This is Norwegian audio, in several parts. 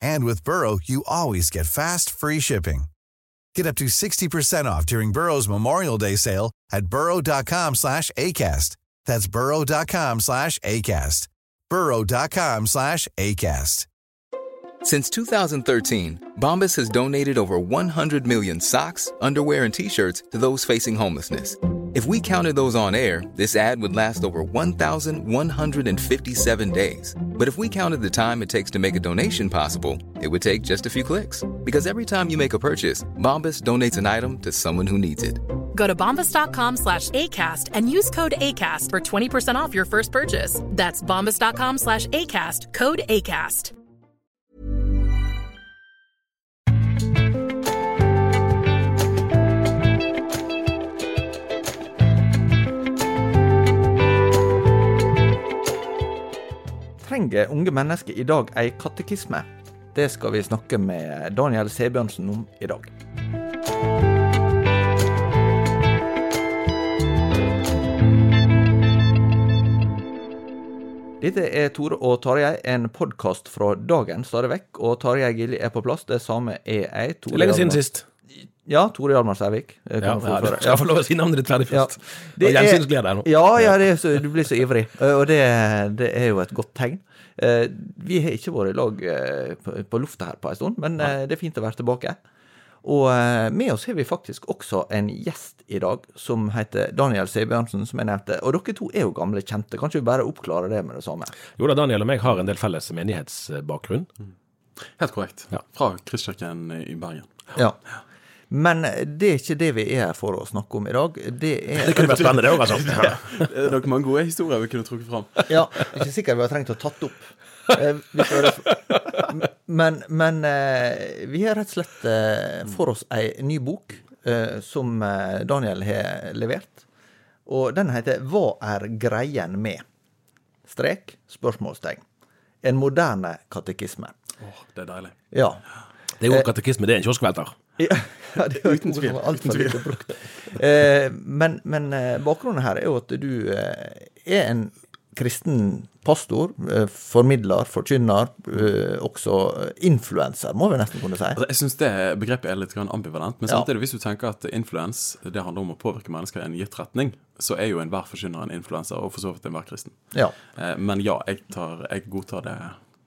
And with Burrow, you always get fast, free shipping. Get up to 60% off during Burrow's Memorial Day sale at burrow.com slash ACAST. That's burrow.com slash ACAST. burrow.com slash ACAST. Since 2013, Bombas has donated over 100 million socks, underwear, and t-shirts to those facing homelessness. If we counted those on air, this ad would last over 1,157 days. But if we counted the time it takes to make a donation possible, it would take just a few clicks. Because every time you make a purchase, Bombas donates an item to someone who needs it. Go to bombas.com slash ACAST and use code ACAST for 20% off your first purchase. That's bombas.com slash ACAST, code ACAST. Trenger unge mennesker i dag ei katekisme? Det skal vi snakke med Daniel Sebjørnsen om i dag. Dette er Tore og Tarjei, en podkast fra dagen stadig vekk. Og Tarjei Gilli er på plass, det samme er jeg. Tore Lenge siden sist. Ja, Tore Hjalmar Sævik. eh, Ja, ja, føre. skal få lov å si navnet ditt ferdig Ja. først. Det Og er- Gjensynsglede her nå. Ja, ja det er så, du blir så ivrig, eh, og det, det er jo et godt tegn. Eh, Vi har ikke vært i lag på, på lufta her på en stund, men det er fint å være tilbake. Og med oss har vi faktisk også en gjest i dag som heter Daniel Sebjørnsen, som jeg nevnte. Og dere to er jo gamle kjente, kan ikke vi bare oppklare det med det samme? Jo da, Daniel og meg har en del felles menighetsbakgrunn. Helt korrekt. Ja. Fra Kristkirken i Bergen. Ja. Ja. Men det er ikke det vi er her for å snakke om i dag. Det er Det kunne vært spennende, det òg, altså. Ja. Det er nok mange gode historier vi kunne trukket fram. Ja, ikke sikkert vi har trengt å tatt opp. Eh, det Men, men eh, vi har rett og slett eh, for oss ei ny bok eh, som Daniel har levert. Og den heter 'Hva er greien med?' Strek, spørsmålstegn. En moderne katekisme. Åh, det er deilig. Ja. Det er jo katekisme, det er en kioskvelter. Ja, det er Uten tvil, uten tvil. lite brukt. Eh, men men eh, bakgrunnen her er jo at du eh, er en kristen pastor, eh, formidler, forkynner, eh, også influenser, må vi nesten kunne si. Altså, jeg syns det begrepet er litt ambivalent. Men Ja. samtidig, hvis du tenker at influens det handler om å påvirke mennesker i en gitt retning, så er jo enhver forkynner en influenser, og for så vidt enhver kristen. Ja. Eh, Men ja, jeg, tar, jeg godtar det,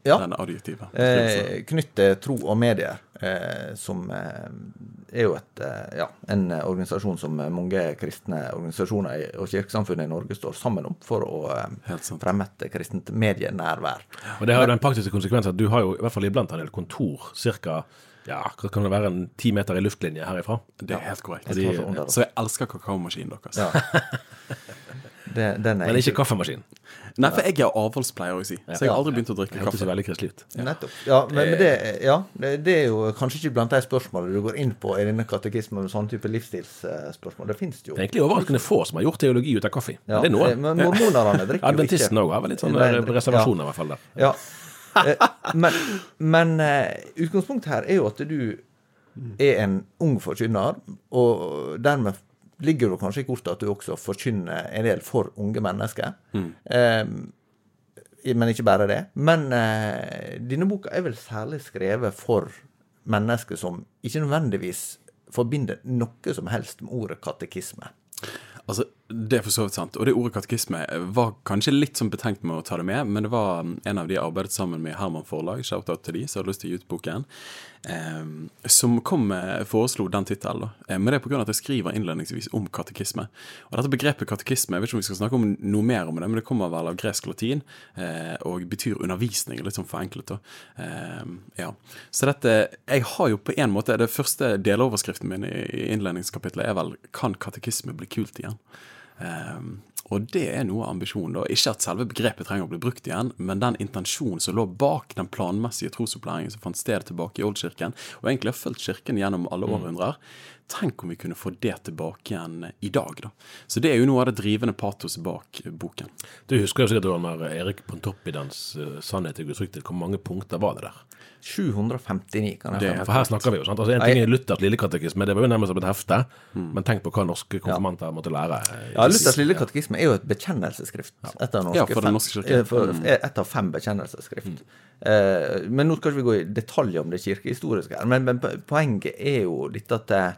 Ja. den adjektivet. Eh, knytt tro og medier, eh, som eh, er jo et, eh, ja, en organisasjon som mange kristne organisasjoner og kirkesamfunnet i Norge står sammen om for å eh, fremme et kristent medienærvær. Og det har jo den praktiske konsekvens at du har jo i hvert fall iblant en del kontor ca. Ja, akkurat kan det være en ti meter i luftlinje herifra? Det er helt korrekt. Jeg tar så under. Så jeg elsker kakaomaskinen deres. Ja. Det, den er Men ikke kaffemaskin. Nei, for jeg er avholdspleier, å si. Så jeg har aldri begynt å drikke Det kaffe. Det veldig kristelig ut. Nettopp. Ja, men, men det, ja, det, det er jo kanskje ikke blant de spørsmålene du går inn på i denne katekismen med sånne type livsstilsspørsmål. Det fins jo. Det er egentlig overraskende få som har gjort teologi ut av kaffe. Ja, Det er noe. Men mormonerne drikker jo ikke. Adventisten òg har vel litt sånne Nei, reservasjoner, i hvert fall. der. Ja. Eh, Men, men eh, utgangspunktet her er jo at du er en ung forkynner, og dermed ligger det kanskje i kortet at du også forkynner en del for unge mennesker. Eh, men ikke bare det. Men eh, denne boka er vel særlig skrevet for mennesker som ikke nødvendigvis forbinder noe som helst med ordet katekisme. Altså, Det er for så vidt sant. Og det ordet katekisme var kanskje litt sånn betenkt med å ta det med, men det var en av de jeg arbeidet sammen med Herman Forlag, shout-out til de som hadde lyst til å gi ut boken, som kom foreslo den tittelen. Eh, men det er av at jeg skriver innledningsvis om katekisme. Og dette begrepet katekisme, jeg vet ikke om vi skal snakke om noe mer om det, men det kommer vel av gresk latin eh, og betyr undervisning, litt sånn forenklet. da. Eh, ja. Så dette Jeg har jo på en måte Det første deloverskriften min i innledningskapitlet er vel 'Kan katekisme bli kult igjen?' Og det er noe av ambisjonen. da. Ikke at selve begrepet trenger å bli brukt igjen, men den intensjonen som lå bak den planmessige trosopplæringen som fant sted tilbake i Oldkirken, og egentlig har fulgt Kirken gjennom alle århundrer. Tenk om vi kunne få det tilbake igjen i dag, da. Så det er jo noe av det drivende patoset bak boken. Du husker jo sikkert det var med Erik Pontoppidans uh, 'Sannhet i Guds rykte'. Hvor mange punkter var det der? 759, kan jeg Det. For her snakker vi jo, sant? Altså, En ting er Luthers lille katekisme, det var jo nærmest som et hefte. Men tenk på hva norske konfirmanter måtte lære. eh, Ja, Luthers lille katekisme er jo et bekjennelsesskrift. Et av, norske Ja, for den fem- norske eh, for- Et av fem bekjennelsesskrift. Eh, men nå skal ikke vi gå i detalj om det kirkehistoriske, her, men, men poenget er jo dette at det,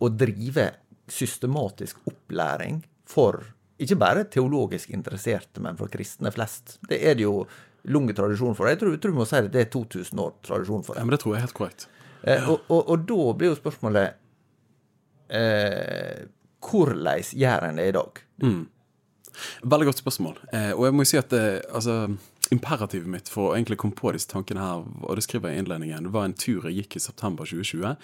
å drive systematisk opplæring for ikke bare teologisk interesserte, men for kristne flest. Det er det jo lang tradisjon for. Jeg tror, tror vi må si det, det er 2000 år tradisjon for det. Ja, men det tror jeg er helt korrekt. Eh, og, og, og da blir jo spørsmålet eh, Hvordan gjør en det i dag? Veldig godt spørsmål. Eh, og jeg må jo si at det, altså, imperativet mitt for å egentlig komme på disse tankene her, og det skriver jeg i innledningen, det var en tur jeg gikk i september 2020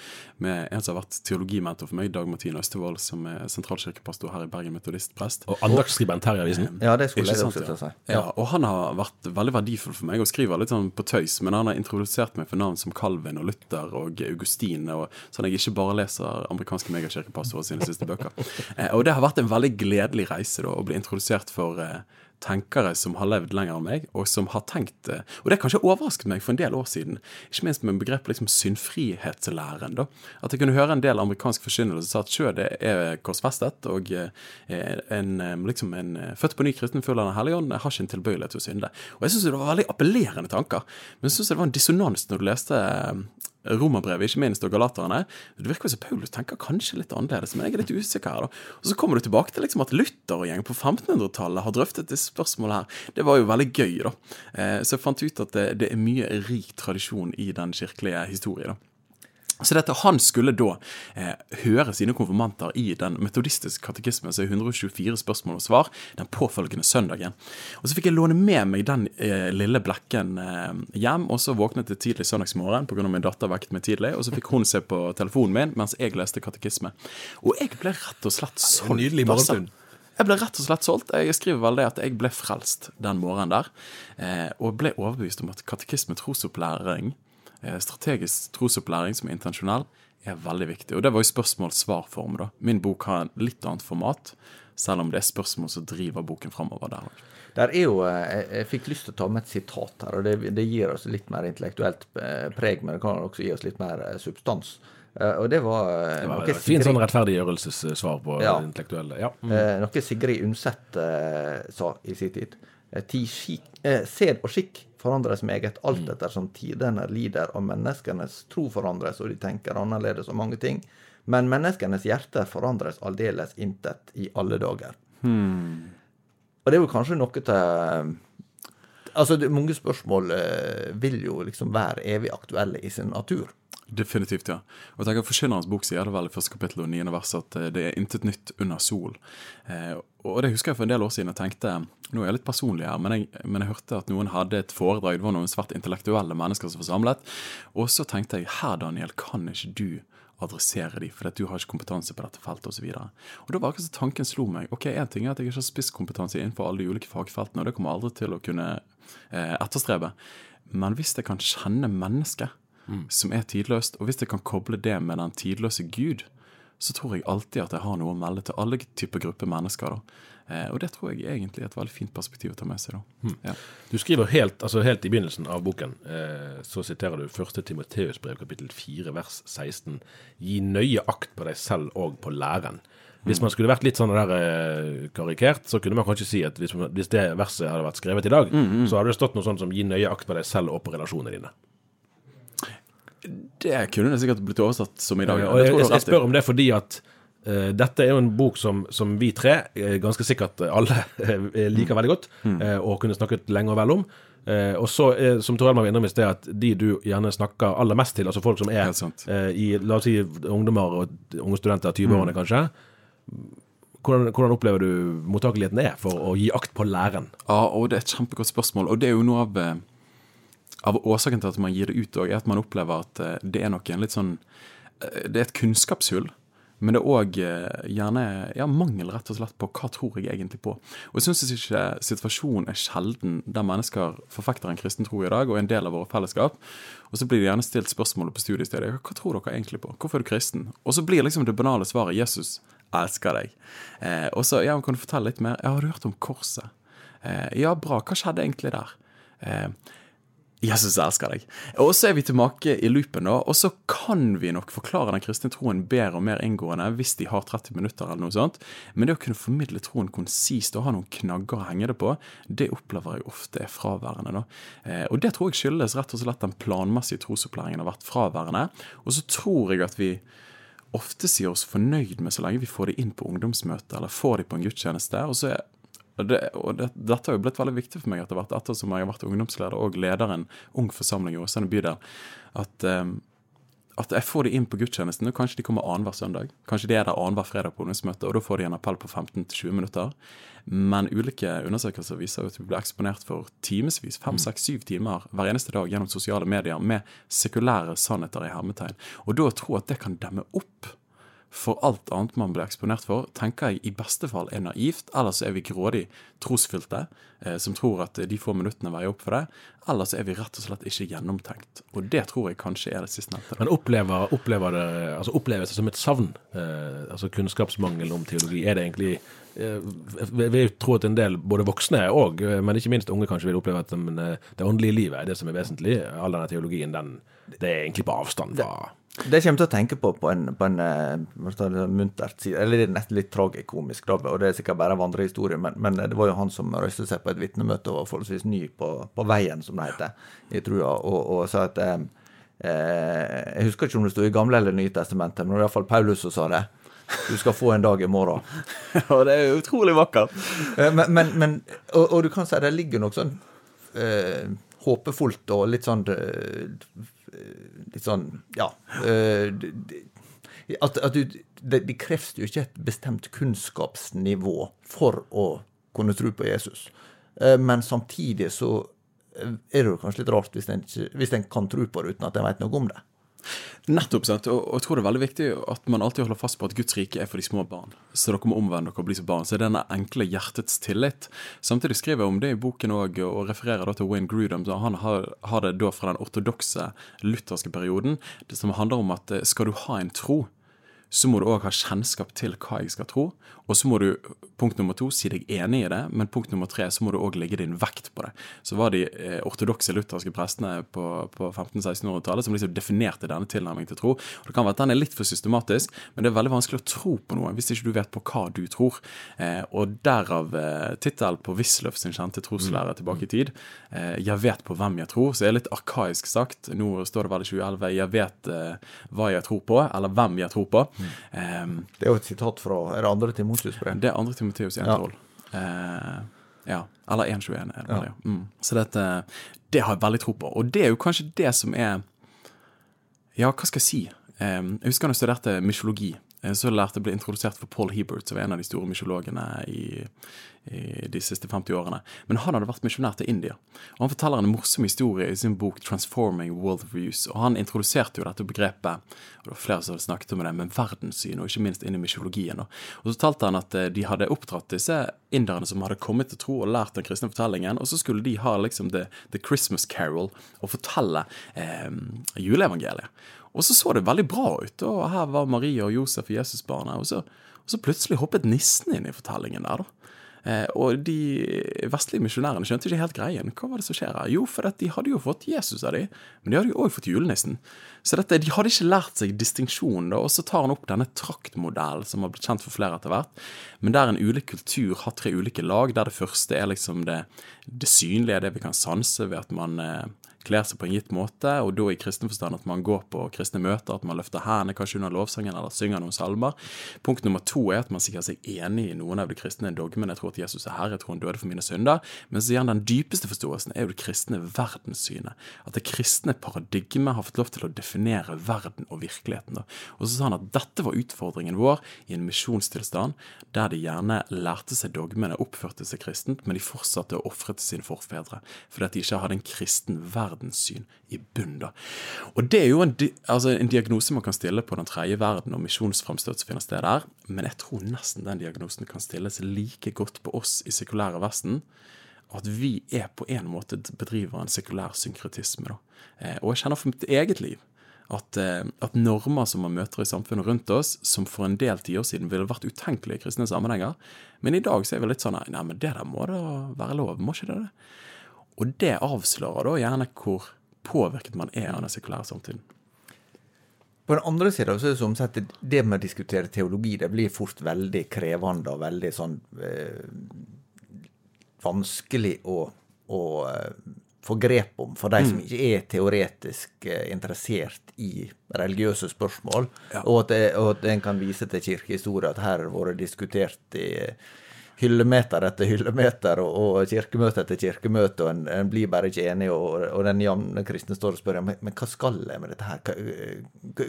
med en som har vært teologimentor for meg, Dag Martin Østevold, som er sentralkirkepastor her i Bergen Metodistprest. Og andaktskribent her i avisen. Ja, det skulle jeg også til å si. ja. og han har vært veldig verdifull for meg og skriver litt sånn på tøys, men han har introdusert meg for navn som Calvin og Luther og Augustin, og sånn at jeg ikke bare leser amerikanske megakirkepastorer sine siste bøker. Eh, og det har vært en veldig gledelig reise da, å bli introdusert for eh, tenkere som har levd lenger enn meg, og som har tenkt Og det kanskje overrasket meg for en del år siden, ikke minst med begrepet liksom syndfrihetslæren. da, At jeg kunne høre en del amerikansk forkynnelse som sa at kjød er korsfestet, og eh, en, eh, liksom en eh, født på ny kristen full av Den hellige ånd har ikke en tilbøyelighet til å synde. Og jeg syns det var veldig appellerende tanker, men jeg syns det var en dissonans når du leste Romerbrevet, ikke minst, og Galaterne. Det virker jo som Paulus tenker kanskje litt annerledes, men jeg er litt usikker her, da. Og så kommer du tilbake til liksom at Luther og gjeng på 1500-tallet har drøftet disse spørsmålene her. Det var jo veldig gøy, da. Eh, Så jeg fant ut at det, det er mye rik tradisjon i den kirkelige historien, da. Så dette, Han skulle da eh, høre sine konfirmanter i den metodistiske katekismen, så er 124 spørsmål og svar, den påfølgende søndagen. Og Så fikk jeg låne med meg den eh, lille blekken eh, hjem, og så våknet jeg tidlig søndagsmorgen pga. min datter vekket meg tidlig, og så fikk hun se på telefonen min mens jeg leste katekisme. Og jeg ble rett og slett solgt. nydelig altså. morgenstund. Jeg ble rett og slett solgt. Jeg skriver vel det at jeg ble frelst den morgenen der, eh, og ble overbevist om at katekisme, trosopplæring, strategisk trosopplæring som er intensjonell, er veldig viktig. Og det var jo spørsmål-svar-form, da. Min bok har en litt annet format, selv om det er spørsmål som driver boken framover der òg. Der er jo, eh, Jeg, jeg fikk lyst til å ta med et sitat her, og det, det gir oss litt mer intellektuelt eh, preg, men det kan også gi oss litt mer eh, substans. Eh, Og det var, eh, Det var noe et fint sånn rettferdiggjørelsessvar på Ja. det intellektuelle. Ja. Mm. eh, noe Sigrid Undset eh, sa i sin tid. Eh, Ti skik, eh, sed og skikk forandres meget alt Mm. ettersom tidene lider, og menneskenes tro forandres, og de tenker annerledes om mange ting. Men menneskenes hjerte forandres aldeles intet i alle dager. Og det er jo kanskje noe til Altså, det, mange spørsmål eh, vil jo liksom være evig aktuelle i sin natur. Definitivt, ja. Og jeg tenker Forkynnerens bok sier det vel i første kapittel og niende vers at eh, det er intet nytt under sol. Eh, og det husker jeg for en del år siden. Jeg tenkte, Nå er jeg litt personlig her, men jeg, men jeg hørte at noen hadde et foredrag. Det var noen svært intellektuelle mennesker som var samlet. Og så tenkte jeg her, Daniel, kan ikke du adressere de, for du har ikke kompetanse på dette feltet osv. Da var akkurat tanken slo meg. ok, Én ting er at jeg ikke har spisskompetanse innenfor alle de ulike fagfeltene, og det kommer jeg aldri til å kunne eh, etterstrebe. Men hvis jeg kan kjenne mennesket som er tidløst, og hvis jeg kan koble det med den tidløse Gud, så tror jeg alltid at jeg har noe å melde til alle typer grupper mennesker. Eh, og det tror jeg egentlig er et veldig fint perspektiv å ta med seg. da. Ja. Du skriver helt, altså helt i begynnelsen av boken, eh, så siterer du 1. Timoteus brev kapittel 4 vers 16. Gi nøye akt på deg selv og på læren. Hvis man skulle vært litt sånn der eh, karikert, så kunne man kanskje si at hvis, hvis det verset hadde vært skrevet i dag, så hadde det stått noe sånt som gi nøye akt på deg selv og på relasjonene dine. Det kunne det sikkert blitt oversatt som i dag. ja. jeg, jeg, jeg spør om det fordi at uh, dette er jo en bok som, som vi tre, eh, ganske sikkert alle, eh, liker veldig godt, uh, og kunne snakket lenge og vel om. Uh, og så, uh, som Tor Elmar var innom i sted, at de du gjerne snakker aller mest til, altså folk som er i, la oss si, ungdommer og unge studenter, 20-årene kanskje, hvordan, hvordan opplever du mottakeligheten er for å gi akt på læren? Ja, og det er et kjempegodt spørsmål. Og det er jo noe av, av årsaken til at man gir det ut er at man opplever at eh, det er noe en litt sånn eh, Det er et kunnskapshull. Men det er òg gjerne ja, mangel rett og slett på hva tror jeg egentlig på. Og jeg syns ikke situasjonen er sjelden der mennesker forfekter en kristen tro i dag og er en del av våre fellesskap. Og så blir det gjerne stilt spørsmålet på studiestedet hva tror dere egentlig på? Hvorfor er du kristen? Og så blir liksom det banale svaret Jesus elsker deg. Eh, og så ja, kan du fortelle litt mer? Ja, har du hørt om korset? Eh, ja, bra. Hva skjedde egentlig der? Eh, Jesus elsker deg. Og så er vi tilbake i loopen, da. Og så kan vi nok forklare den kristne troen bedre og mer inngående hvis de har 30 minutter eller noe sånt. Men det å kunne formidle troen konsist og ha noen knagger å henge det på, det opplever jeg ofte er fraværende. da. Eh, og det tror jeg skyldes rett og slett den planmessige trosopplæringen har vært fraværende. Og så tror jeg at vi ofte sier oss fornøyd med så lenge vi får det inn på ungdomsmøtet eller får det på en gudstjeneste. og så er og, det, og det, Dette har jo blitt veldig viktig for meg etter hvert, ettersom jeg har vært ungdomsleder og leder en ung forsamling i Åsane bydel. At, um, at jeg får de inn på gudstjenesten. og Kanskje de kommer annenhver søndag. Kanskje de er der annenhver fredag på ungdomsmøte, og da får de en appell på 15-20 minutter. Men ulike undersøkelser viser jo at vi blir eksponert for timevis, fem, seks, syv timer hver eneste dag gjennom sosiale medier med sekulære sannheter i hermetegn. Og da å tro at det kan demme opp for alt annet man blir eksponert for, tenker jeg i beste fall er naivt. Ellers er vi grådig trosfylte, eh, som tror at de få minuttene veier opp for det. Ellers er vi rett og slett ikke gjennomtenkt. Og det tror jeg kanskje er det sistnevnte. Men opplever, opplever det altså oppleves det som et savn? Eh, altså kunnskapsmangel om teologi? Er det egentlig eh, Jeg vil tro at en del, både voksne og, eh, men ikke minst unge, kanskje vil oppleve at eh, det åndelige livet er det som er vesentlig. All denne teologien, den, det er egentlig på avstand fra Det jeg kommer til å tenke på på en, på en på en skal muntert side, eller det er nesten litt tragikomisk, da, og det er sikkert bare vandrehistorie, men, men det var jo han som røyste seg på et vitnemøte og var forholdsvis ny på, på veien, som det heter, i trua, og, og sa at eh, eh, Jeg husker ikke om det sto i Gamle eller Nye testamentet, men det var iallfall Paulus som sa det. Du skal få en dag i morgen. Og det er jo utrolig vakkert. Eh, Men, men, men og, og du kan si det ligger noe sånn eh, håpefullt og litt sånn eh, Litt sånn Ja. eh, at, at du, det, det kreves jo ikke et bestemt kunnskapsnivå for å kunne tro på Jesus. Eh, Men samtidig så eh, er det jo kanskje litt rart hvis en, hvis en kan tro på det uten at en vet noe om det. Nettopp, sant? Og, og jeg tror det er veldig viktig at man alltid holder fast på at Guds rike er for de små barn. Så dere må omvende dere og bli som barn. Så det er denne enkle hjertets tillit. Samtidig skriver jeg om det i boken òg, og refererer da til Wayne Grudem. så Han har, har det da fra den ortodokse lutherske perioden, som handler om at eh, skal du ha en tro, så må du òg ha kjennskap til hva jeg skal tro. Og så må du, punkt nummer to, si deg enig i det. Men punkt nummer tre, så må du òg legge din vekt på det. Så var de eh, ortodokse lutherske prestene på, på 1500-1600-tallet som liksom definerte denne tilnærmingen til tro. Og Det kan være at den er litt for systematisk, men det er veldig vanskelig å tro på noe hvis ikke du vet på hva du tror. Eh, og derav eh, tittelen på Wisløff sin kjente troslærer tilbake i tid. Eh, 'Jeg vet på hvem jeg tror', så det er litt arkaisk sagt. Nå står det vel i 2011 'Jeg vet eh, hva jeg tror på', eller hvem jeg tror på. Eh, Det er jo et sitat fra er det andre Timotius-brev. det er andre Timoteus 1,12. Eh, ja. Eller 1,21 er det bare. ja. Mm. Så dette, det har jeg veldig tro på. Og det er jo kanskje det som er Ja, hva skal jeg si? Um, jeg husker da jeg studerte mysjologi. eh, Så lærte jeg ble introdusert for Paul Hebert, som var en av de store mysjologene i de siste 50 årene. Men han hadde vært misjonær til India. Og Han forteller en morsom historie i sin bok 'Transforming World Views'. Og Han introduserte jo dette begrepet, og det var flere som hadde snakket om det, men verdenssyn, og ikke minst inn i mysjologien. Og så fortalte han at eh, de hadde oppdratt disse inderne som hadde kommet til tro og lært den kristne fortellingen, og så skulle de ha liksom the, the Christmas Carol og fortelle eh, juleevangeliet. Og så så det veldig bra ut, og her var Maria og Josef og Jesusbarnet, og og så plutselig hoppet nissen inn i fortellingen der, da. Eh, og de vestlige misjonærene skjønte ikke helt greien. Hva var det som skjer her? Jo, for de hadde jo fått Jesus av de, men de hadde jo òg fått julenissen. Så dette, de hadde ikke lært seg distinksjonen, og så tar han opp denne traktmodellen som har blitt kjent for flere etter hvert, men der en ulik kultur har tre ulike lag, der det første er liksom det, det synlige, det vi kan sanse ved at man eh, kler seg på en gitt måte, og da i kristen forstand at man går på kristne møter, at man løfter hendene kanskje under lovsangen eller synger noen salmer. Punkt nummer to er at man sier seg enig i noen av de kristne dogmene. Jeg tror at Jesus er herre, jeg tror han døde for mine synder. Men så igjen, den dypeste forståelsen er jo det kristne verdenssynet. At det kristne paradigmet har fått lov til å definere verden og virkeligheten. Da. Og så sa han at dette var utfordringen vår i en misjonstilstand der de gjerne lærte seg dogmene, oppførte seg kristent, men de fortsatte å ofre til sine forfedre fordi at de ikke hadde en kristen verdenssyn i bunn. Og Det er jo en, altså en diagnose man kan stille på den tredje verden og misjonsframstøt som finner sted der, men jeg tror nesten den diagnosen kan stilles like godt på oss i sekulære Vesten. At vi er på en måte bedriver en sekulær synkretisme. da. Eh, og jeg kjenner for mitt eget liv at, eh, at, normer som man møter i samfunnet rundt oss, som for en del tiår siden ville vært utenkelige i kristne sammenhenger, men i dag så er vi litt sånn Nei, men det der må da være lov, må ikke det det? Og det avslører da gjerne hvor påvirket man er av den sekulære samtiden. På den andre sida så er det som sagt det med å diskutere teologi det blir fort veldig krevende og veldig sånn eh, vanskelig å, å eh, få grep om for de som ikke er teoretisk eh, interessert i religiøse spørsmål, Ja. og, at, det- og at en kan vise til kirkehistorie at her har vært diskutert i hyllemeter etter hyllemeter og, og kirkemøte etter kirkemøte, og en, en blir bare ikke enig, og, og den jevne kristne står og spør men, men hva skal jeg med dette her?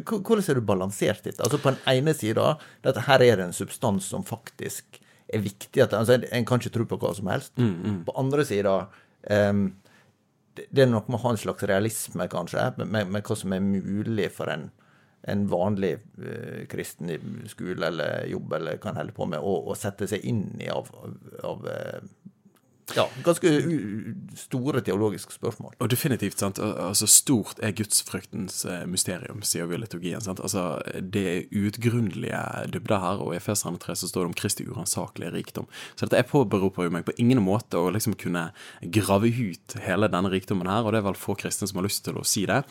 Hvordan har du balansert dette? Altså På den ene sida at her er det en substans som faktisk er viktig. At, altså, en, kan ikke tro på hva som helst. På andre sida um, det, det er nok med å ha en slags realisme, kanskje, med, med, med hva som er mulig for en, en vanlig uh, kristen i skole eller jobb eller kan holde på med, å, å sette seg inn i av, av eh, ja, ganske store teologiske spørsmål. Og definitivt, sant. Altså, stort er gudsfryktens eh, mysterium, sier i liturgien. sant. Altså, Det er uutgrunnelige dybder her, og i Efeserne 3 så står det om Kristi uransakelige rikdom. Så dette jeg påberoper jo meg på ingen måte å liksom kunne grave ut hele denne rikdommen her, og det er vel få kristne som har lyst til å si det.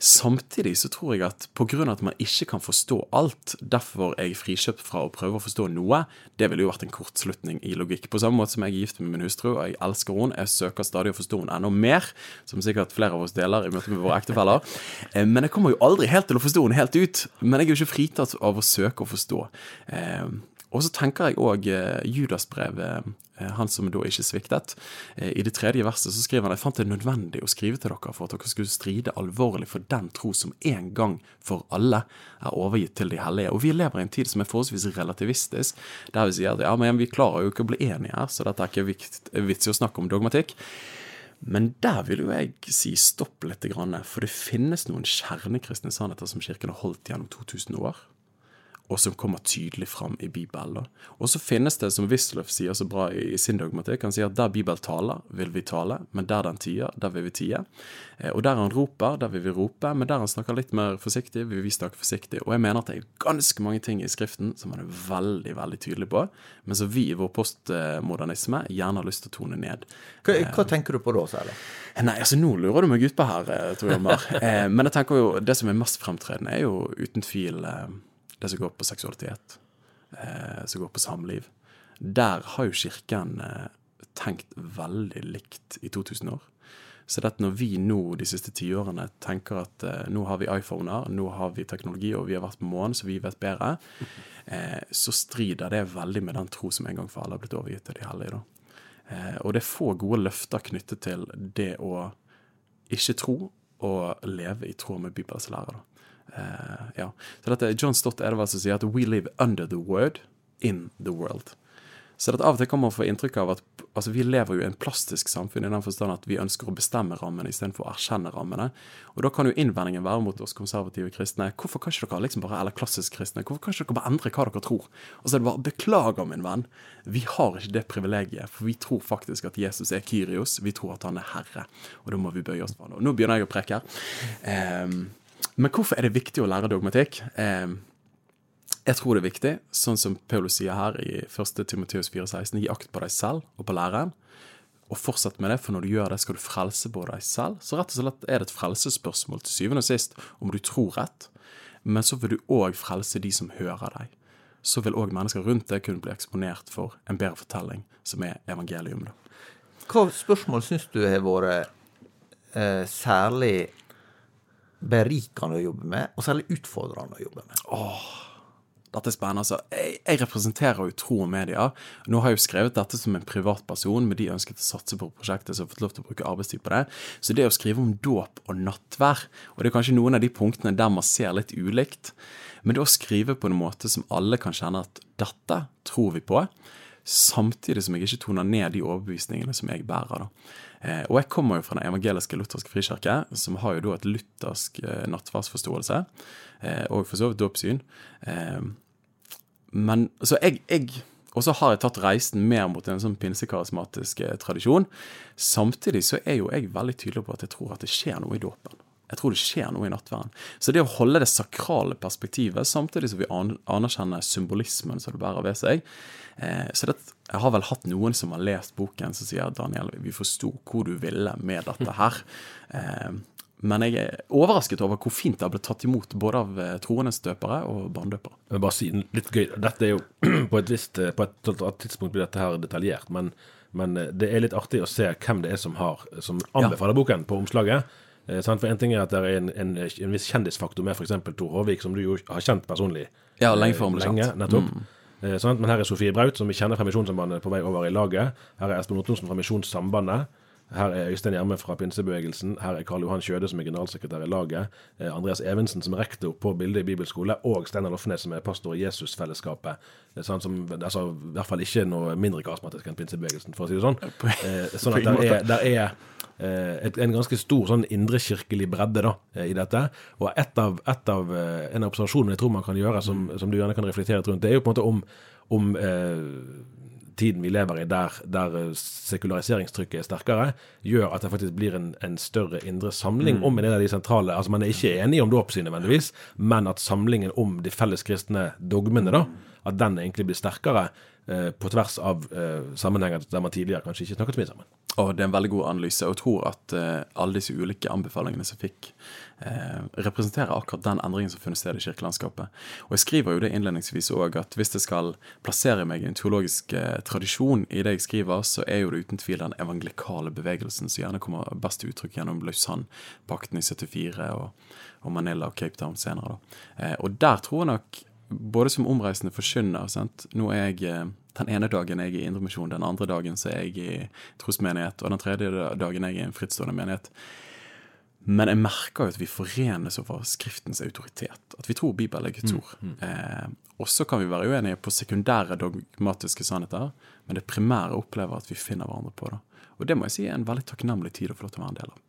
Samtidig så tror jeg at på grunn av at man ikke kan forstå alt, derfor er jeg frikjøpt fra å prøve å forstå noe, det ville jo vært en kortslutning i logikk. På samme måte som jeg er gift med min hustru, og jeg elsker henne, jeg søker stadig å forstå henne enda mer, som sikkert flere av oss deler i møte med våre ektefeller. Eh, Men jeg kommer jo aldri helt til å forstå henne helt ut. Men jeg er jo ikke fritatt av å søke å forstå. Eh, Og så tenker jeg òg Judasbrevet, eh, han som da ikke sviktet. Eh, I det tredje verset så skriver han jeg fant det nødvendig å skrive til dere for at dere skulle stride alvorlig for den tro som en gang for alle er overgitt til de hellige. Og vi lever i en tid som er forholdsvis relativistisk, der vi sier at ja, men vi klarer jo ikke å bli enige her, så dette er ikke vikt- vits i å snakke om dogmatikk. Men der vil jo jeg si stopp litt, for det finnes noen kjernekristne sannheter som kirken har holdt gjennom 2000 år, og som kommer tydelig fram i Bibelen. Og så finnes det, som Wisløff sier så bra i, sin dogmatikk, han sier at der Bibelen taler, vil vi tale, men der den tier, der vil vi tie. Eh, Og der han roper, der vil vi rope, men der han snakker litt mer forsiktig, vil vi snakke forsiktig. Og jeg mener at det er ganske mange ting i Skriften som han er veldig, veldig tydelig på, men som vi i vår postmodernisme gjerne har lyst til å tone ned. Hva, hva tenker du på da, særlig? Nei, altså nå lurer du meg ut på her, eh, Tor Hjalmar. eh, men jeg tenker jo, det som er mest fremtredende, er jo uten tvil eh, det som går på seksualitet. Eh, som går på samliv. Der har jo Kirken eh, tenkt veldig likt i 2000 år. Så det at når vi nå de siste tiårene tenker at eh, nå har vi iPhoner, nå har vi teknologi, og vi har vært på månen, så vi vet bedre, eh, så strider det veldig med den tro som en gang for alle har blitt overgitt til de hellige. da. Eh, og det er få gode løfter knyttet til det å ikke tro og leve i tråd med Bibels lære. da. Eh, ja. Så dette, John Stott er det som sier at 'we live under the word in the world'. Så at av og til kan man få inntrykk av at altså, vi lever jo i en plastisk samfunn i den forstand at vi ønsker å bestemme rammene istedenfor å erkjenne rammene. Og da kan jo innvendingen være mot oss konservative kristne hvorfor kan ikke dere liksom bare, eller klassisk kristne, hvorfor kan ikke dere bare endre hva dere tror? Og så er det bare beklager, min venn, vi har ikke det privilegiet, for vi tror faktisk at Jesus er Kyrios, vi tror at han er herre, og da må vi bøye oss for ham. Nå begynner jeg å preke her. Ehm, men hvorfor er det viktig å lære dogmatikk? Jeg tror det er viktig, sånn som Paulus sier her i 1. Timoteus 4,16, gi akt på deg selv og på læreren, og fortsett med det, for når du gjør det, skal du frelse både deg selv. Så rett og slett er det et frelsesspørsmål til syvende og sist om du tror rett, men så vil du òg frelse de som hører deg. Så vil òg mennesker rundt deg kunne bli eksponert for en bedre fortelling, som er evangelium. da. Hva spørsmål syns du har vært eh, særlig berikende å jobbe med, og særlig utfordrende å jobbe med. Dette er spennende. altså. Jeg, jeg representerer jo Tro og Media. Nå har jeg jo skrevet dette som en privatperson, men de ønsket å satse på prosjektet, så jeg har fått lov til å bruke arbeidstid på det. Så det å skrive om dåp og nattvær, og det er kanskje noen av de punktene der man ser litt ulikt, men det å skrive på en måte som alle kan kjenne at dette tror vi på, samtidig som jeg ikke toner ned de overbevisningene som jeg bærer. da. Eh, og jeg kommer jo fra den evangeliske lutherske frikirke, som har jo da et luthersk eh, nattverdsforståelse, eh, og for så vidt dåpssyn. Men så jeg, jeg Og så har jeg tatt reisen mer mot en sånn pinsekarismatisk tradisjon. Samtidig så er jo jeg veldig tydelig på at jeg tror at det skjer noe i dåpen. Jeg tror det skjer noe i nattverden. Så det å holde det sakrale perspektivet, samtidig som vi anerkjenner symbolismen som det bærer ved seg eh, Så det, jeg har vel hatt noen som har lest boken, som sier Daniel, vi forsto hvor du ville med dette her. Eh, men jeg er overrasket over hvor fint det har blitt tatt imot både av eh, troende støpere og barnedøpere. Jeg vil bare si litt gøy. Dette er jo på et visst På et tidspunkt blir dette her detaljert, men, men eh, det er litt artig å se hvem det er som har Som anbefaler boken på omslaget. Eh, sant? For En ting er at det er en, en, en viss kjendisfaktor med f.eks. Tor Håvik, som du jo har kjent personlig. Ja, lenge ble lenge, nettopp. Mm. Eh, sant? Men her er Sofie Braut, som vi kjenner fra Misjonssambandet, på vei over i laget. Her er Espen Ottonsen fra Misjonssambandet. Her er Øystein Gjerme fra Pinsebevegelsen. Her er Karl Johan Kjøde, som er generalsekretær i laget. Eh, Andreas Evensen, som er rektor på Bilde i bibelskole. Og Steinar Lofnes, som er pastor i Jesusfellesskapet. Det er sånn som, altså, I hvert fall ikke noe mindre karismatisk enn Pinsebevegelsen, for å si det sånn. Eh, sånn at der er, der er eh, en ganske stor sånn indrekirkelig bredde da, eh, i dette. Og et av, et av, eh, en av observasjonene jeg tror man kan gjøre, som, som du gjerne kan reflektere rundt, det er jo på en måte om, om eh, tiden vi lever i, der, der eh, sekulariseringstrykket er sterkere, gjør at det faktisk blir en, en større indre samling om en del av de sentrale. Altså Man er ikke enig om dåpssyn nødvendigvis, men at samlingen om de felles kristne dogmene, da, at den egentlig blir sterkere på tvers av eh, sammenhenger der man tidligere kanskje ikke snakket så mye sammen. Og det er en veldig god analyse, og jeg tror at eh, alle disse ulike anbefalingene som fikk, eh, representerer akkurat den endringen som funnet sted i kirkelandskapet. Og jeg skriver jo det innledningsvis òg, at hvis det skal plassere meg i en teologisk eh, tradisjon i det jeg skriver, så er jo det uten tvil den evangelikale bevegelsen som gjerne kommer best til uttrykk gjennom Lausanne-pakten i 74 og, og Manila og Cape Town senere. Eh, og der tror jeg nok både som omreisende forkynner sant? Nå er jeg eh, Den ene dagen jeg er i Indremisjon, den andre dagen så er jeg i trosmenighet, og den tredje dagen er jeg i en frittstående menighet. Men jeg merker jo at vi forenes over Skriftens autoritet. At vi tror Bibelen er Guds ord. Eh, og så kan vi være uenige på sekundære dogmatiske sannheter, men det primære opplever at vi finner hverandre på det. Og det må jeg si er en veldig takknemlig tid å få lov til å være en del av.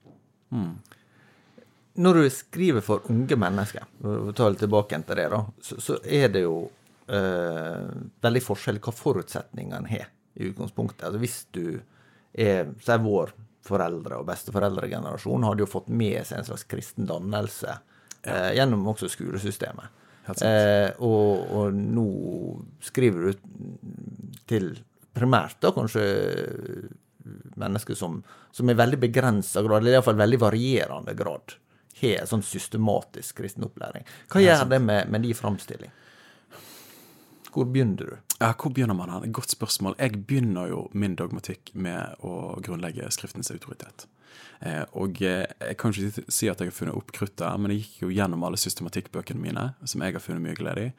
Når du skriver for unge mennesker, og tar litt tilbake til det, da, så, så er det jo eh, veldig forskjell hva forutsetningene har i utgangspunktet. Altså Hvis du er Si vår foreldre- og besteforeldregenerasjon hadde jo fått med seg en slags kristen dannelse eh, gjennom også skolesystemet. Eh, og, og nå skriver du til primært da kanskje mennesker som, som i veldig begrensa grad, eller iallfall veldig varierende grad, har sånn systematisk kristen opplæring. Hva gjør det med, med de framstilling? Hvor begynner du? Ja, Hvor begynner man? Godt spørsmål. Jeg begynner jo min dogmatikk med å grunnlegge Skriftens autoritet. Eh, og eh, jeg kan ikke si at jeg har funnet opp kruttet, men jeg gikk jo gjennom alle systematikkbøkene mine, som jeg har funnet mye glede i,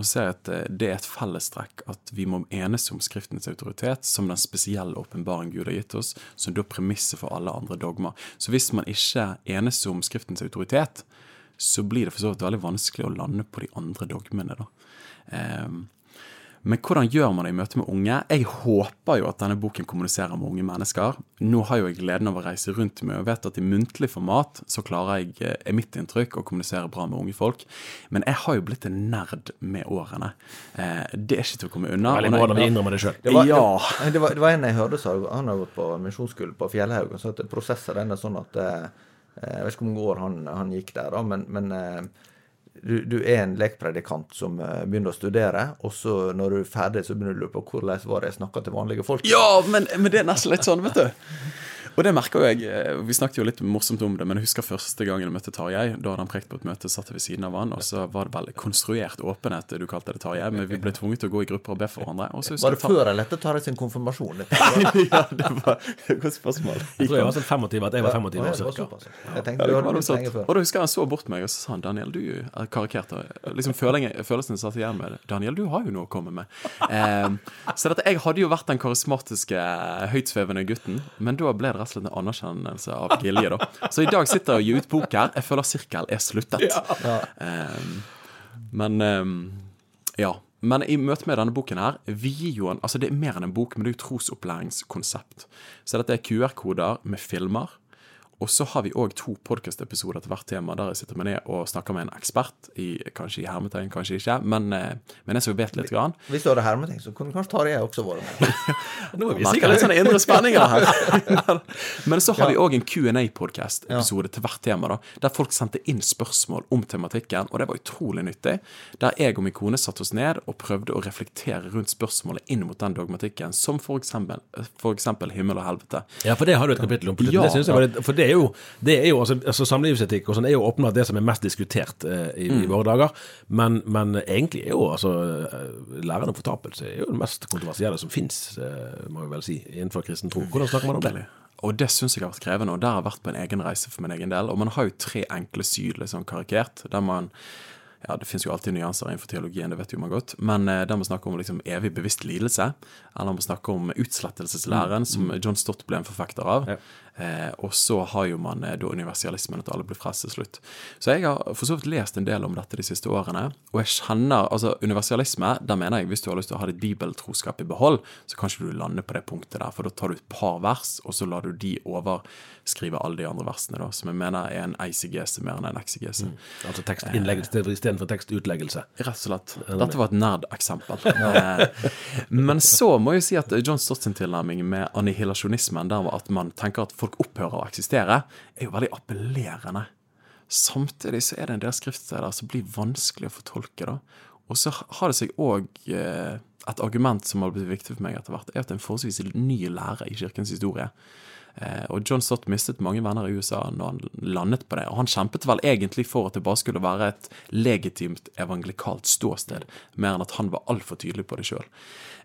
og ser at eh, det er et fellestrekk at vi må enes om Skriftens autoritet som den spesielle åpenbaring Gud har gitt oss, som da premisset for alle andre dogmer. Så hvis man ikke enes om Skriftens autoritet, så blir det for så vidt veldig vanskelig å lande på de andre dogmene, da. Ehm, men hvordan gjør man det i møte med unge? Jeg håper jo at denne boken kommuniserer med unge mennesker. Nå har jo jeg gleden av å reise rundt med og vet at i muntlig format så klarer jeg, eh, er mitt inntrykk, å kommunisere bra med unge folk. Men jeg har jo blitt en nerd med årene. Eh, det er ikke til å komme unna. Veldig bra når vi innrømmer det sjøl. Det Ja. det, det, var, en jeg hørte sa han har gått på misjonsskole på Fjellhaug, og sa at prosessen den er sånn at eh, Jeg vet ikke hvor mange år han, han gikk der, da, men, men du, du er en lekpredikant som eh, begynner å studere, og så når du er ferdig, så begynner du å lure på hvordan var det jeg snakka til vanlige folk. Ja, men, men det er nesten litt sånn, vet du. Og det merker jo jeg. eh, Vi snakket jo litt morsomt om det, men jeg husker første gangen jeg møtte Tarjei. Da hadde han prekt på et møte, satt ved siden av han, og så var det vel konstruert åpenhet, du kalte det, Tarjei. Men vi ble tvunget til å gå i grupper og be for hverandre. Og så husker Var det Tar- før eller etter Tarjei sin konfirmasjon? ja, det var et godt spørsmål. Jeg tror jeg var sånn 25, at jeg var 25 Å, år ja, cirka. Jeg tenkte du hadde blitt lenge før. Og da husker jeg han så bort meg og så sa han, Daniel, du er karikert. Liksom følelsen, følelsen satt igjen med det. Daniel, du har jo noe å komme med. Eh, så dette, jeg hadde jo vært den karismatiske, høytsvevende gutten, men da ble det rett og slett en anerkjennelse av Gilje, da. Så i dag sitter jeg og gir ut bok her. Jeg føler sirkel er sluttet. Eh, men um, ja. Men i møte med denne boken her, vi gir jo en Altså, det er mer enn en bok, men det er jo trosopplæringskonsept. Så dette er QR-koder med filmer. Og så har vi òg to podkast-episoder til hvert tema der jeg sitter med ned og snakker med en ekspert, i, kanskje i hermetegn, kanskje ikke, men, eh, men jeg som vet litt. Grann. Hvis du hadde hermetegn, så kunne kanskje Tarjei også vært med. Nå er vi sikkert litt sånne indre spenninger her. Men så har vi òg en Q&A-podkast-episode til hvert tema, da, der folk sendte inn spørsmål om tematikken, og det var utrolig nyttig. Der jeg og min kone satte oss ned og prøvde å reflektere rundt spørsmålet inn mot den dogmatikken, som for eksempel, for eksempel himmel og helvete. Ja, for det har du et kapittel om. på. Ja. det synes jeg var litt, for det er jo, det er jo altså, altså Samlivsetikk og sånn er jo åpenbart det som er mest diskutert eh, i, Mm. i våre dager. Men, men egentlig er jo altså eh, læren om fortapelse er jo det mest kontroversielle som fins, eh, må vi vel si, innenfor kristen tro. Hvordan snakker man om det? Og det syns jeg har vært krevende, og der har jeg vært på en egen reise for min egen del. Og man har jo tre enkle syd, liksom karikert, der man ja, Det fins jo alltid nyanser innenfor teologien, det vet jo man godt. Men eh, der man snakker om liksom evig bevisst lidelse, eller man snakker om utslettelseslæren, som John Stott ble en forfekter av. Ja. Eh, og så har jo man eh, da universalismen, at alle blir frelst til slutt. Så jeg har for så vidt lest en del om dette de siste årene, og jeg kjenner altså Universalisme, da mener jeg hvis du har lyst til å ha ditt bibeltroskap i behold, så kan ikke du lande på det punktet der, for da tar du et par vers, og så lar du de overskrive alle de andre versene, da, som jeg mener er en eisegese mer enn en eksegese. Altså tekstinnleggelse istedenfor tekstutleggelse. Rett og slett. Dette var et nerdeksempel. Eh, Men så må jeg si at John tilnærming med annihilasjonismen, der var at man tenker at folk opphører å eksistere, er jo veldig appellerende. Samtidig så er det en del skriftsteder som blir vanskelig å fortolke. da. Og så har det seg òg eh, et argument som har blitt viktig for meg etter hvert, er at det er en forholdsvis ny lære i kirkens historie. Eh, og John Stott mistet mange venner i USA når han landet på det. Og han kjempet vel egentlig for at det bare skulle være et legitimt evangelikalt ståsted, mer enn at han var altfor tydelig på det sjøl.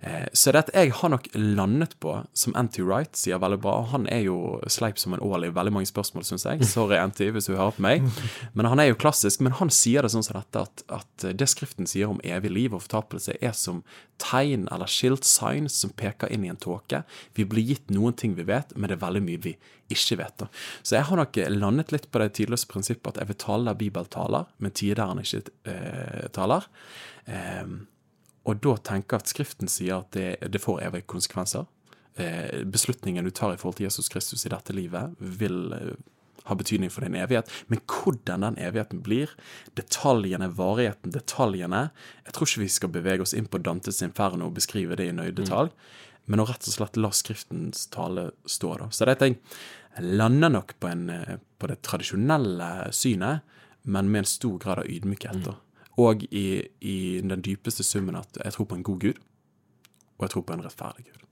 Eh, så det at jeg har nok landet på, som Anti Wright sier veldig bra Han er jo sleip som en ål i veldig mange spørsmål, syns jeg. Sorry, Anti, hvis du hører på meg. Men han er jo klassisk. Men han sier det sånn som dette, at, at det Skriften sier om evig liv og fortapelse, er som tegn eller skilt signs som peker inn i en tåke. Vi blir gitt noen ting vi vet, men det er veldig mye vi ikke vet. da. Så jeg har nok landet litt på det tidløse prinsippet at jeg vil tale der Bibelen taler, men tider der han ikke eh, taler. Eh, og da tenker jeg at Skriften sier at det, det får evige konsekvenser. Eh, beslutningen du tar i forhold til Jesus Kristus i dette livet, vil eh, ha betydning for din evighet. Men hvordan den evigheten blir, detaljene, varigheten, detaljene Jeg tror ikke vi skal bevege oss inn på Dantes inferno og beskrive det i nøye detalj, men å rett og slett la Skriftens tale stå. da. Så det at jeg lander nok på, en, eh, på det tradisjonelle synet, men med en stor grad av ydmykhet. da. Og i, i den dypeste summen at jeg tror på en god Gud, og jeg tror på en rettferdig Gud.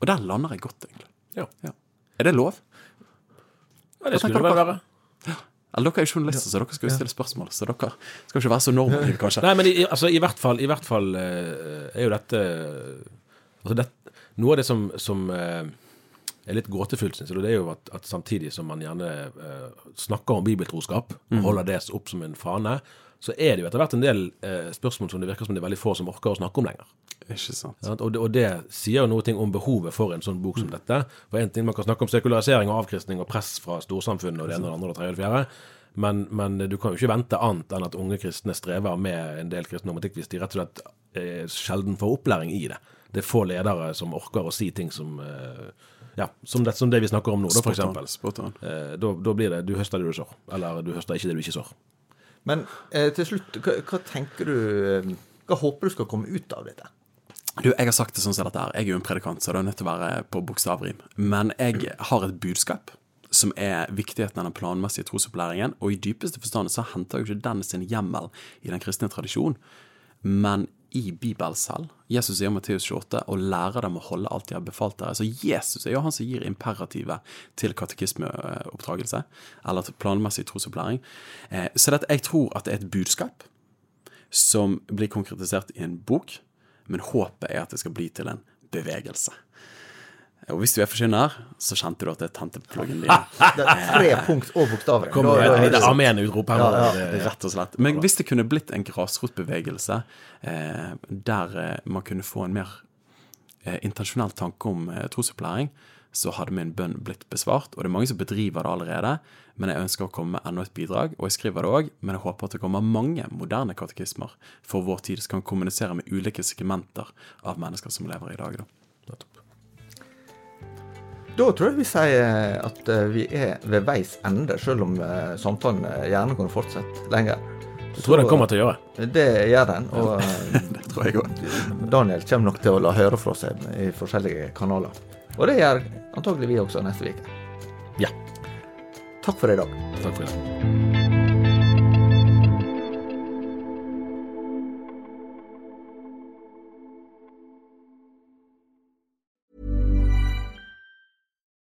Og der lander jeg godt, egentlig. Ja. Er det lov? Ja, det skulle det vel være. Eller dere er jo journalister, så dere skal jo stille spørsmål. Så dere skal ikke være så normative, kanskje. Nei, men i, altså, i hvert fall, i hvert fall eh, er jo dette altså det, Noe av det som, som eh, er litt gåtefullt, synes jeg, det er jo at, at samtidig som man gjerne eh, snakker om bibeltroskap, og holder det opp som en fane, så er det jo etter hvert en del eh, spørsmål som det virker som det er veldig få som orker å snakke om lenger. Ikke sant. Og, det, og det sier jo noe om behovet for en sånn bok som dette. For en ting Man kan snakke om sekularisering og avkristning og press fra storsamfunnet og det ene og det andre og det tredje og det fjerde. Men, men du kan jo ikke vente annet enn at unge kristne strever med en del kristen normatikk hvis de rett og slett eh, sjelden får opplæring i det. Det er få ledere som orker å si ting som eh, ja, som det, som det vi snakker om nå, da, eksempel. Eh, da, da blir det du høster det du sår, eller du høster ikke det du ikke sår. Men eh, til slutt, hva, hva tenker du eh, Hva håper du skal komme ut av dette? Du, Jeg har sagt det sånn som dette her. Jeg er jo en predikant, så det er nødt til å være på bokstavrim. Men jeg har et budskap som er viktigheten av den planmessige trosopplæringen. Og i dypeste forstand så henter jo ikke den sin hjemmel i den kristne tradisjonen, Men i Bibelen selv. Jesus sier i Matteus 28 og lærer dem å holde alt de har befalt dere. Så Jesus er jo han som gir imperativet til katekismeoppdragelse, eller til planmessig trosopplæring. Eh, Så dette, jeg tror at det er et budskap som blir konkretisert i en bok, men håpet er at det skal bli til en bevegelse. Og hvis du er forkynner, så kjente du at det er pluggen din. Det er tre punkt og bokstaver. Kommer Da- det da det- Amen-utrop her. Ja, ja. Rett og slett. Men hvis det kunne blitt en grasrotbevegelse eh, der eh, man kunne få en mer eh, intensjonell tanke om eh, trosopplæring, så hadde min bønn blitt besvart. Og det er mange som bedriver det allerede, men jeg ønsker å komme med enda et bidrag. Og jeg skriver det òg, men jeg håper at det kommer mange moderne katekismer for vår tid som kan kommunisere med ulike segmenter av mennesker som lever i dag. Da. Da tror jeg vi sier at eh, vi er ved veis ende, selv om eh, samtalen eh, gjerne kunne fortsette lenger. Jeg tror den kommer til å gjøre. Det gjør den. Og Det tror jeg òg. Daniel kommer nok til å la høre fra seg i forskjellige kanaler. Og det gjør antagelig vi også neste uke. Ja. Takk for i dag. Takk for det.